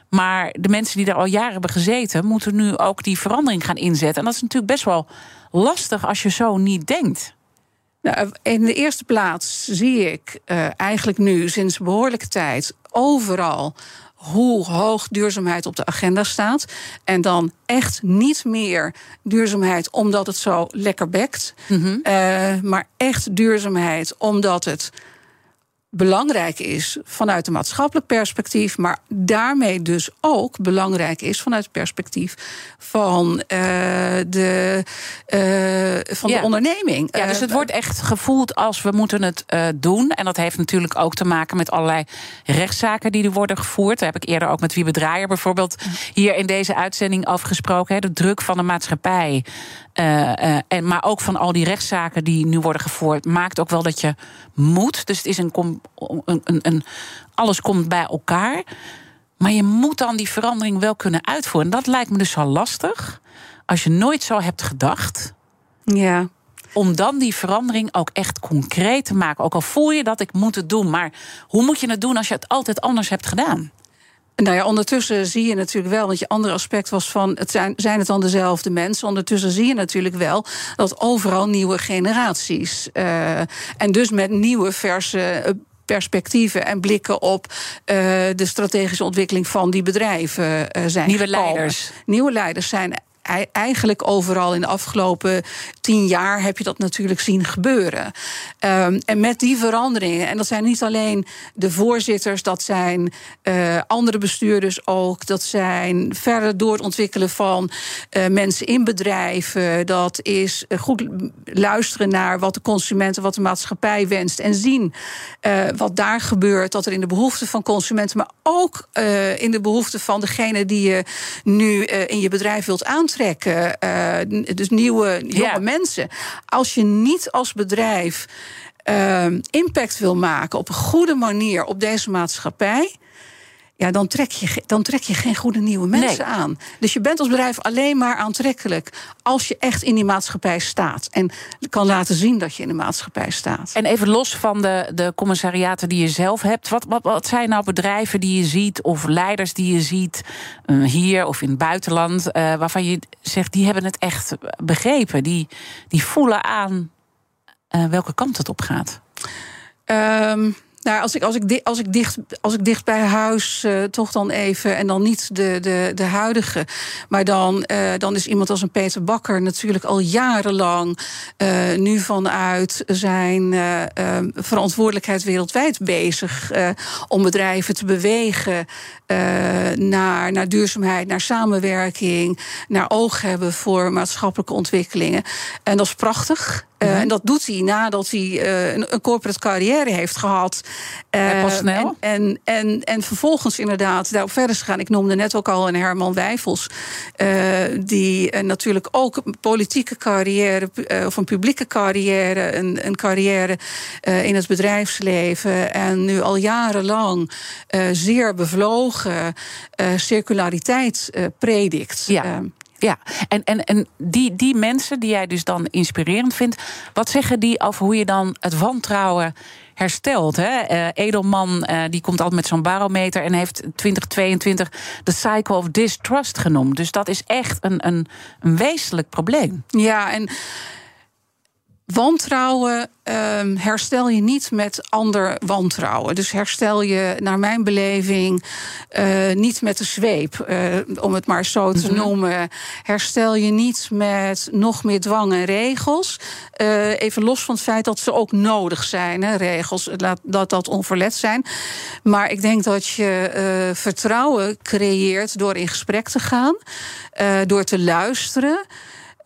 Maar de mensen die daar al jaren hebben gezeten, moeten nu ook die verandering gaan inzetten. En dat is natuurlijk best wel lastig als je zo niet denkt. Nou, in de eerste plaats zie ik uh, eigenlijk nu sinds behoorlijke tijd overal hoe hoog duurzaamheid op de agenda staat. En dan echt niet meer duurzaamheid omdat het zo lekker bekt. Mm maar echt duurzaamheid omdat het belangrijk is vanuit een maatschappelijk perspectief, maar daarmee dus ook belangrijk is vanuit het perspectief van, uh, de, uh, van de onderneming. Ja, dus het wordt echt gevoeld als we moeten het uh, doen. En dat heeft natuurlijk ook te maken met allerlei rechtszaken die er worden gevoerd. Daar heb ik eerder ook met Wiebe Draaier bijvoorbeeld hier in deze uitzending over gesproken. Hè, de druk van de maatschappij. Uh, en, maar ook van al die rechtszaken die nu worden gevoerd, maakt ook wel dat je moet. Dus het is een, een, een, een, alles komt bij elkaar. Maar je moet dan die verandering wel kunnen uitvoeren. En dat lijkt me dus wel lastig. Als je nooit zo hebt gedacht. Ja. Om dan die verandering ook echt concreet te maken. Ook al voel je dat ik moet het doen. Maar hoe moet je het doen als je het altijd anders hebt gedaan? Nou ja, ondertussen zie je natuurlijk wel, want je andere aspect was van, het zijn, zijn het dan dezelfde mensen? Ondertussen zie je natuurlijk wel dat overal nieuwe generaties uh, en dus met nieuwe verse uh, perspectieven en blikken op uh, de strategische ontwikkeling van die bedrijven uh, zijn. Nieuwe gekomen. leiders. Nieuwe leiders zijn eigenlijk overal in de afgelopen tien jaar heb je dat natuurlijk zien gebeuren. Um, en met die veranderingen, en dat zijn niet alleen de voorzitters, dat zijn uh, andere bestuurders ook, dat zijn verder doorontwikkelen van uh, mensen in bedrijven, dat is goed luisteren naar wat de consumenten, wat de maatschappij wenst en zien wat daar gebeurt, dat er in de behoeften van consumenten, maar ook in de behoeften van degene die je nu in je bedrijf wilt aantrekken aantrekken. Uh, dus nieuwe jonge ja. mensen. Als je niet als bedrijf uh, impact wil maken op een goede manier op deze maatschappij ja, dan trek, je, dan trek je geen goede nieuwe mensen nee. aan. Dus je bent als bedrijf alleen maar aantrekkelijk als je echt in die maatschappij staat. En kan laten zien dat je in de maatschappij staat. En even los van de, de commissariaten die je zelf hebt, wat, wat, wat zijn nou bedrijven die je ziet, of leiders die je ziet, uh, hier of in het buitenland, uh, waarvan je zegt, die hebben het echt begrepen, die, die voelen aan uh, welke kant het op gaat? Um, nou, als ik, als ik, als ik, dicht, als ik dicht bij huis uh, toch dan even, en dan niet de, de, de huidige, maar dan, uh, dan is iemand als een Peter Bakker natuurlijk al jarenlang uh, nu vanuit zijn verantwoordelijkheid wereldwijd bezig om bedrijven te bewegen naar, naar duurzaamheid, naar samenwerking, naar oog hebben voor maatschappelijke ontwikkelingen. En dat is prachtig. Uh, en dat doet hij nadat hij uh, een, een, corporate carrière heeft gehad. Uh, pas snel. En, en, en, en, vervolgens inderdaad daarop verder gaan. Ik noemde net ook al een Herman Wijfels. die natuurlijk ook een politieke carrière of een publieke carrière. Een, een carrière in het bedrijfsleven. En nu al jarenlang zeer bevlogen circulariteit predikt. Ja. Ja, en, en, en die, die mensen die jij dus dan inspirerend vindt, wat zeggen die over hoe je dan het wantrouwen herstelt? Hè? Uh, Edelman uh, die komt altijd met zo'n barometer en heeft 2022 de cycle of distrust genoemd. Dus dat is echt een, een, een wezenlijk probleem. Ja, en Wantrouwen um, herstel je niet met ander wantrouwen. Dus herstel je, naar mijn beleving, uh, niet met de zweep, uh, om het maar zo te mm-hmm. noemen. Herstel je niet met nog meer dwang en regels. Uh, even los van het feit dat ze ook nodig zijn, hè, regels, laat dat dat onverlet zijn. Maar ik denk dat je vertrouwen creëert door in gesprek te gaan, door te luisteren.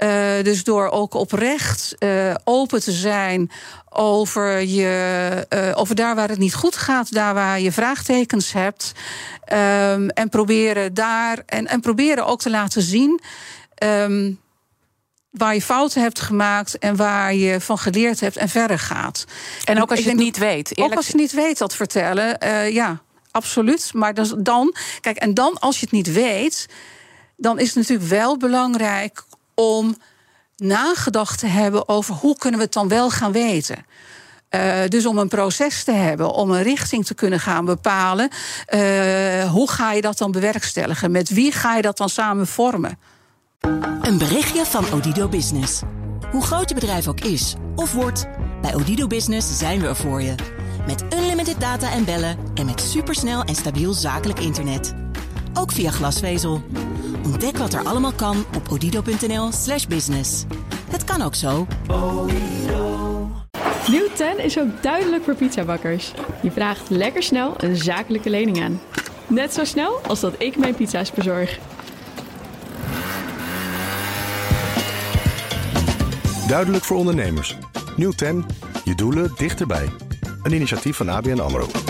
Uh, dus door ook oprecht uh, open te zijn over, je, uh, over daar waar het niet goed gaat, daar waar je vraagtekens hebt. Um, en proberen daar en, en proberen ook te laten zien. Um, waar je fouten hebt gemaakt en waar je van geleerd hebt en verder gaat. En ook als je het niet weet. Ook als je niet weet dat vertellen, ja, absoluut. Maar dan, kijk, en dan als je het niet weet, dan is het natuurlijk wel belangrijk om nagedacht te hebben over hoe kunnen we het dan wel gaan weten. Uh, dus om een proces te hebben, om een richting te kunnen gaan bepalen, uh, hoe ga je dat dan bewerkstelligen? Met wie ga je dat dan samen vormen? Een berichtje van Odido Business. Hoe groot je bedrijf ook is of wordt, bij Odido Business zijn we er voor je. Met unlimited data en bellen en met supersnel en stabiel zakelijk internet. Ook via glasvezel. Ontdek wat er allemaal kan op odido.nl/slash business. Het kan ook zo. Nieuw 10 is ook duidelijk voor pizzabakkers. Je vraagt lekker snel een zakelijke lening aan. Net zo snel als dat ik mijn pizza's bezorg. Duidelijk voor ondernemers. Nieuw 10. Je doelen dichterbij. Een initiatief van ABN AMRO.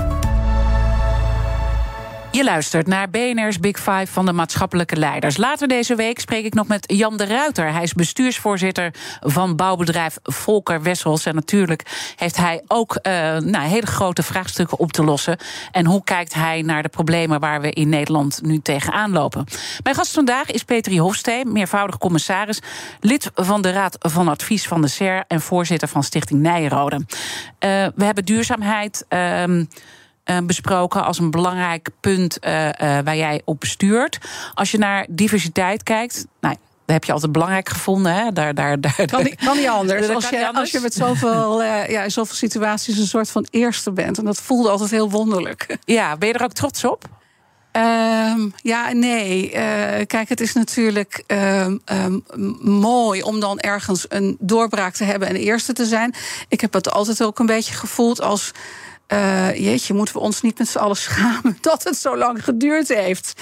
Je luistert naar BNR's Big Five van de maatschappelijke leiders. Later deze week spreek ik nog met Jan de Ruiter. Hij is bestuursvoorzitter van bouwbedrijf Volker Wessels. En natuurlijk heeft hij ook uh, nou, hele grote vraagstukken op te lossen. En hoe kijkt hij naar de problemen waar we in Nederland nu tegenaan lopen? Mijn gast vandaag is Petri Hofsteen, meervoudig commissaris, lid van de Raad van Advies van de SER en voorzitter van Stichting Nijrode. Uh, we hebben duurzaamheid. Uh, besproken als een belangrijk punt uh, uh, waar jij op bestuurt. Als je naar diversiteit kijkt, nou, dat heb je altijd belangrijk gevonden. Hè? Daar, daar, daar, kan, niet, kan niet anders. als, je, anders. als je met zoveel, ja, in zoveel situaties een soort van eerste bent. En dat voelde altijd heel wonderlijk. Ja, ben je er ook trots op? Um, ja, nee. Uh, kijk, het is natuurlijk um, um, mooi om dan ergens een doorbraak te hebben en eerste te zijn. Ik heb het altijd ook een beetje gevoeld als uh, jeetje, moeten we ons niet met z'n allen schamen dat het zo lang geduurd heeft.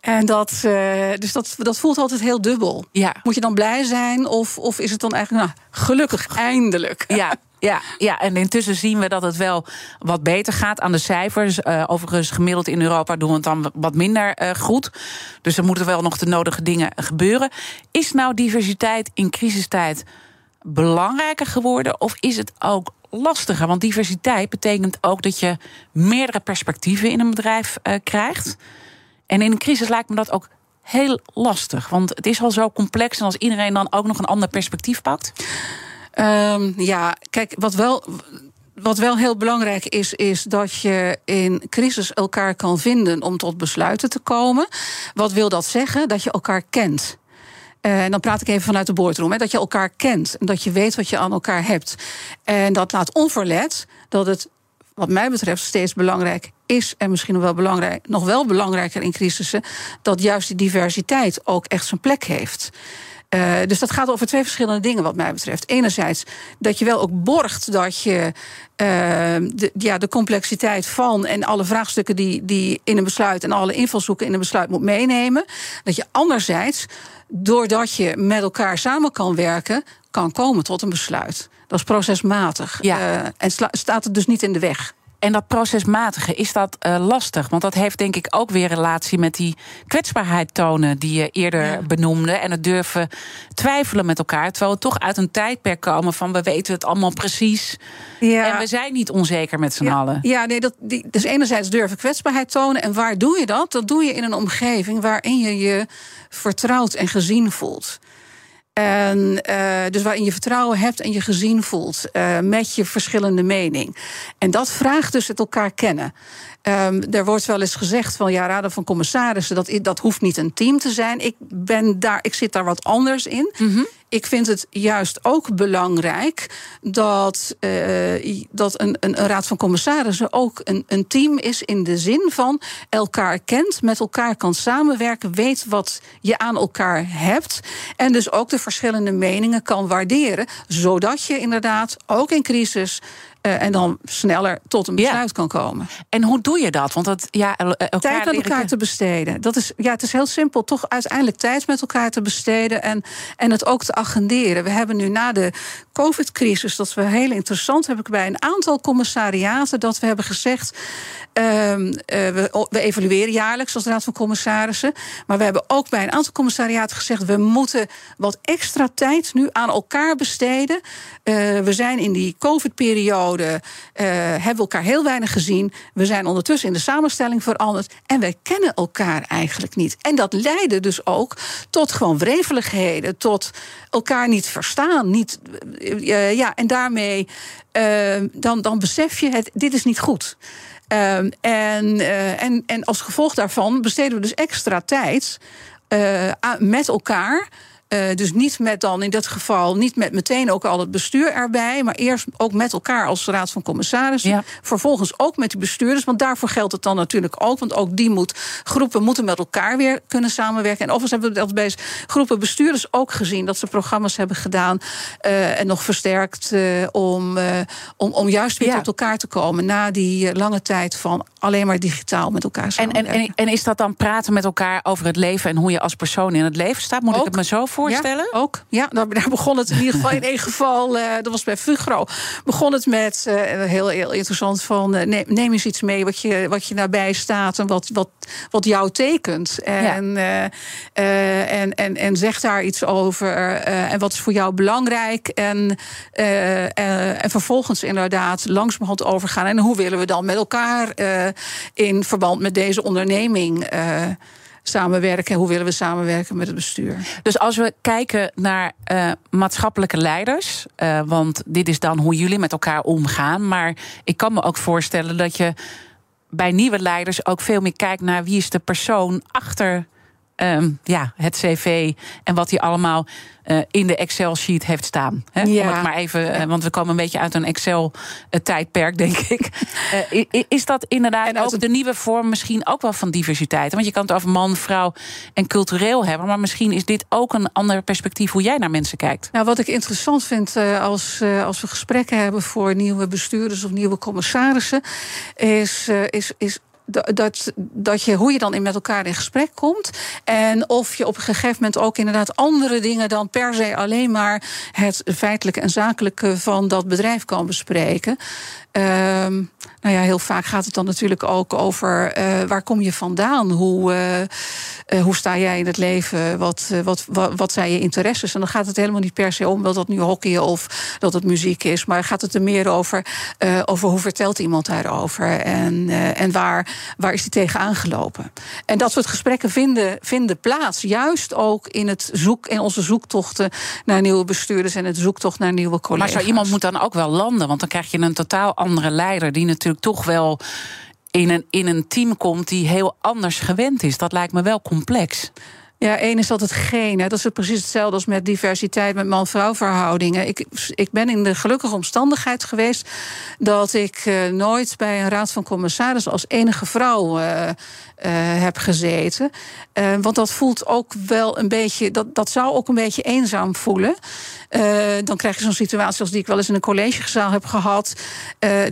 En dat, uh, dus dat, dat voelt altijd heel dubbel. Ja. Moet je dan blij zijn of, of is het dan eigenlijk, nou, gelukkig, eindelijk? Ja. Ja, ja, en intussen zien we dat het wel wat beter gaat aan de cijfers. Uh, overigens, gemiddeld in Europa doen we het dan wat minder uh, goed. Dus er moeten wel nog de nodige dingen gebeuren. Is nou diversiteit in crisistijd belangrijker geworden? Of is het ook lastiger. Want diversiteit betekent ook dat je meerdere perspectieven in een bedrijf uh, krijgt. En in een crisis lijkt me dat ook heel lastig. Want het is al zo complex. En als iedereen dan ook nog een ander perspectief pakt. Um, ja, kijk, wat wel. Wat wel heel belangrijk is, is dat je in crisis elkaar kan vinden om tot besluiten te komen. Wat wil dat zeggen? Dat je elkaar kent. En dan praat ik even vanuit de boordroom. Hè, dat je elkaar kent en dat je weet wat je aan elkaar hebt. En dat laat onverlet dat het, wat mij betreft, steeds belangrijk is. En misschien nog wel, belangrijk, nog wel belangrijker in crisissen. Dat juist die diversiteit ook echt zijn plek heeft. Uh, dus dat gaat over twee verschillende dingen, wat mij betreft. Enerzijds dat je wel ook borgt dat je uh, de, ja, de complexiteit van en alle vraagstukken die, die in een besluit en alle invalshoeken in een besluit moet meenemen. Dat je anderzijds doordat je met elkaar samen kan werken, kan komen tot een besluit. Dat is procesmatig. Ja. Uh, en staat het dus niet in de weg. En dat procesmatige, is dat uh, lastig? Want dat heeft denk ik ook weer relatie met die kwetsbaarheid tonen die je eerder ja. benoemde. En het durven twijfelen met elkaar. Terwijl we toch uit een tijdperk komen van we weten het allemaal precies. Ja. En we zijn niet onzeker met z'n ja. allen. Ja, nee, dat, die, dus enerzijds durven kwetsbaarheid tonen. En waar doe je dat? Dat doe je in een omgeving waarin je je vertrouwd en gezien voelt. En uh, dus waarin je vertrouwen hebt en je gezien voelt uh, met je verschillende mening. En dat vraagt dus het elkaar kennen. Um, er wordt wel eens gezegd van ja, raden van commissarissen, dat, dat hoeft niet een team te zijn. Ik, ben daar, ik zit daar wat anders in. Mm -hmm. Ik vind het juist ook belangrijk dat, uh, dat een, een, een, raad van commissarissen ook een, een team is in de zin van elkaar kent, met elkaar kan samenwerken, weet wat je aan elkaar hebt en dus ook de verschillende meningen kan waarderen, zodat je inderdaad ook in crisis Uh, en dan sneller tot een besluit kan komen. En hoe doe je dat? Want dat, ja, elkaar tijd met elkaar te besteden. Dat is, ja, het is heel simpel. Toch uiteindelijk tijd met elkaar te besteden. En, en het ook te agenderen. We hebben nu na de COVID-crisis, dat we heel interessant, heb ik bij een aantal commissariaten dat we hebben gezegd. Uh, we, we, evalueren jaarlijks als Raad van Commissarissen. Maar we hebben ook bij een aantal commissariaten gezegd: we moeten wat extra tijd nu aan elkaar besteden. Uh, we zijn in die COVID-periode, uh, hebben elkaar heel weinig gezien. We zijn ondertussen in de samenstelling veranderd. En wij kennen elkaar eigenlijk niet. En dat leidde dus ook tot gewoon wreveligheden, tot elkaar niet verstaan. Niet, ja, en daarmee dan, dan besef je het, dit is niet goed. Um, en, en, en als gevolg daarvan besteden we dus extra tijd met elkaar. Uh, dus niet met dan in dat geval, niet met meteen ook al het bestuur erbij, maar eerst ook met elkaar als raad van commissarissen. Ja. Vervolgens ook met die bestuurders, want daarvoor geldt het dan natuurlijk ook, want ook die moet, groepen moeten met elkaar weer kunnen samenwerken. En overigens hebben we dat bij groepen bestuurders ook gezien, dat ze programma's hebben gedaan uh, en nog versterkt uh, om, om, om juist weer ja. tot elkaar te komen na die lange tijd van alleen maar digitaal met elkaar samenwerken. En, en, en, is dat dan praten met elkaar over het leven en hoe je als persoon in het leven staat? Moet ook. ik het me zo voorstellen? Ja, ook. Ja, daar, daar begon het in ieder geval in één geval. Uh, dat was bij Fugro. Begon het met uh, heel, heel interessant van uh, neem, neem, eens iets mee wat je, wat je nabij staat en wat, wat, wat jou tekent. En, ja. en, en, en zeg daar iets over. en wat is voor jou belangrijk? En, en vervolgens inderdaad langzamerhand overgaan. En hoe willen we dan met elkaar in verband met deze onderneming samenwerken? Hoe willen we samenwerken met het bestuur? Dus als we kijken naar uh, maatschappelijke leiders, uh, want dit is dan hoe jullie met elkaar omgaan. Maar ik kan me ook voorstellen dat je bij nieuwe leiders ook veel meer kijkt naar wie is de persoon achter um, ja, het cv en wat hij allemaal uh, in de Excel-sheet heeft staan. Hè? Ja. Om het maar even, uh, want we komen een beetje uit een Excel-tijdperk, denk ik. Uh, is dat inderdaad en ook de nieuwe vorm misschien ook wel van diversiteit? Want je kan het over man, vrouw en cultureel hebben, maar misschien is dit ook een ander perspectief hoe jij naar mensen kijkt. Nou, wat ik interessant vind als, als we gesprekken hebben voor nieuwe bestuurders of nieuwe commissarissen, is, is, is dat, dat je, hoe je dan in met elkaar in gesprek komt. En of je op een gegeven moment ook inderdaad andere dingen dan per se alleen maar het feitelijke en zakelijke van dat bedrijf kan bespreken. Um, nou ja, heel vaak gaat het dan natuurlijk ook over uh, waar kom je vandaan? Hoe, uh, uh, hoe sta jij in het leven? Wat, wat, wat, wat, zijn je interesses? En dan gaat het helemaal niet per se om dat dat nu hockey of dat het muziek is. Maar gaat het er meer over, over hoe vertelt iemand daarover? En, en waar, waar is die tegen aangelopen? En dat soort gesprekken vinden, vinden plaats. Juist ook in, het zoek, in onze zoektochten naar nieuwe bestuurders en het zoektocht naar nieuwe collega's. Maar zo iemand moet dan ook wel landen, want dan krijg je een totaal andere leider die natuurlijk toch wel in een, in een team komt die heel anders gewend is. Dat lijkt me wel complex. Ja, één is het geen. Dat is precies hetzelfde als met diversiteit, met man-vrouw verhoudingen. Ik, ik ben in de gelukkige omstandigheid geweest dat ik uh, nooit bij een raad van commissarissen als enige vrouw uh, uh, heb gezeten. Want dat voelt ook wel een beetje, dat, dat zou ook een beetje eenzaam voelen. Dan krijg je zo'n situatie als die ik wel eens in een collegezaal heb gehad.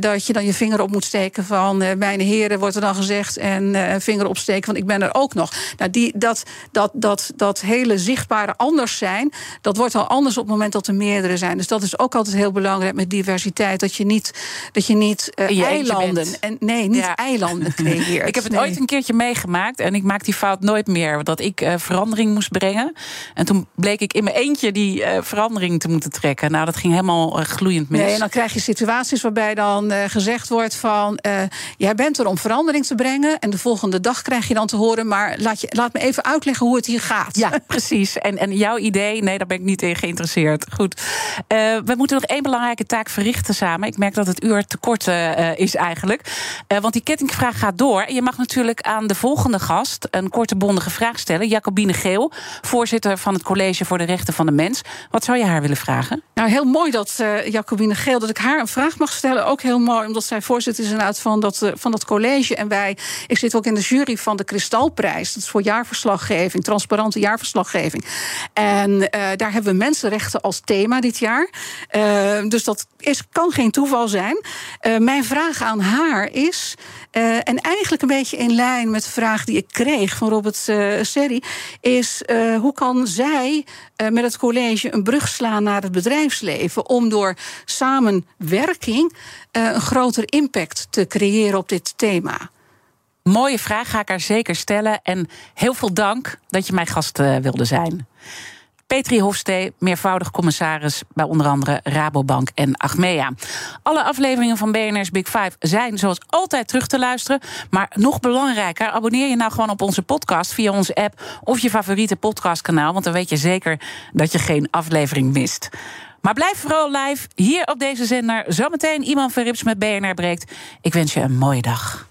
dat je dan je vinger op moet steken van mijn heren, wordt er dan gezegd. En vinger opsteken van ik ben er ook nog. Nou, die, dat, dat, dat, dat hele zichtbare anders zijn, dat wordt al anders op het moment dat er meerdere zijn. Dus dat is ook altijd heel belangrijk met diversiteit. Dat je niet, dat je niet eilanden. En, nee, niet ja. eilanden creëert. ik heb het nee. ooit een keertje meegemaakt. En ik maak die fout nooit meer. Dat ik uh, verandering moest brengen. En toen bleek ik in mijn eentje die uh, verandering te moeten trekken. Nou, dat ging helemaal gloeiend mis. Nee, en dan krijg je situaties waarbij dan gezegd wordt van... jij bent er om verandering te brengen. En de volgende dag krijg je dan te horen... maar laat, je, laat me even uitleggen hoe het hier gaat. Ja, precies. En, en jouw idee, nee, daar ben ik niet in geïnteresseerd. Goed. we moeten nog één belangrijke taak verrichten samen. Ik merk dat het uur te kort is eigenlijk. want die kettingvraag gaat door. En je mag natuurlijk aan de volgende gast een korte bondige vraag stellen. Jacobine Geel, voorzitter van het College voor de Rechten van de Mens. Wat zou je haar willen vragen? Nou, heel mooi dat uh, Jacobine Geel, dat ik haar een vraag mag stellen. Ook heel mooi, omdat zij voorzitter is inderdaad van dat, uh, van dat college. En wij, ik zit ook in de jury van de Kristalprijs. Dat is voor jaarverslaggeving, transparante jaarverslaggeving. En daar hebben we mensenrechten als thema dit jaar. dus dat is, kan geen toeval zijn. mijn vraag aan haar is. en eigenlijk een beetje in lijn met de vraag die ik kreeg van Robert Serri, is hoe kan zij met het college een brug slaan naar het bedrijfsleven om door samenwerking een groter impact te creëren op dit thema? Mooie vraag, ga ik haar zeker stellen. En heel veel dank dat je mijn gast uh, wilde zijn. Petri Hofstee, meervoudig commissaris bij onder andere Rabobank en Achmea. Alle afleveringen van BNR's Big Five zijn zoals altijd terug te luisteren. Maar nog belangrijker, abonneer je nou gewoon op onze podcast via onze app of je favoriete podcastkanaal. Want dan weet je zeker dat je geen aflevering mist. Maar blijf vooral live hier op deze zender. Zometeen iemand Verrips met BNR breekt. Ik wens je een mooie dag.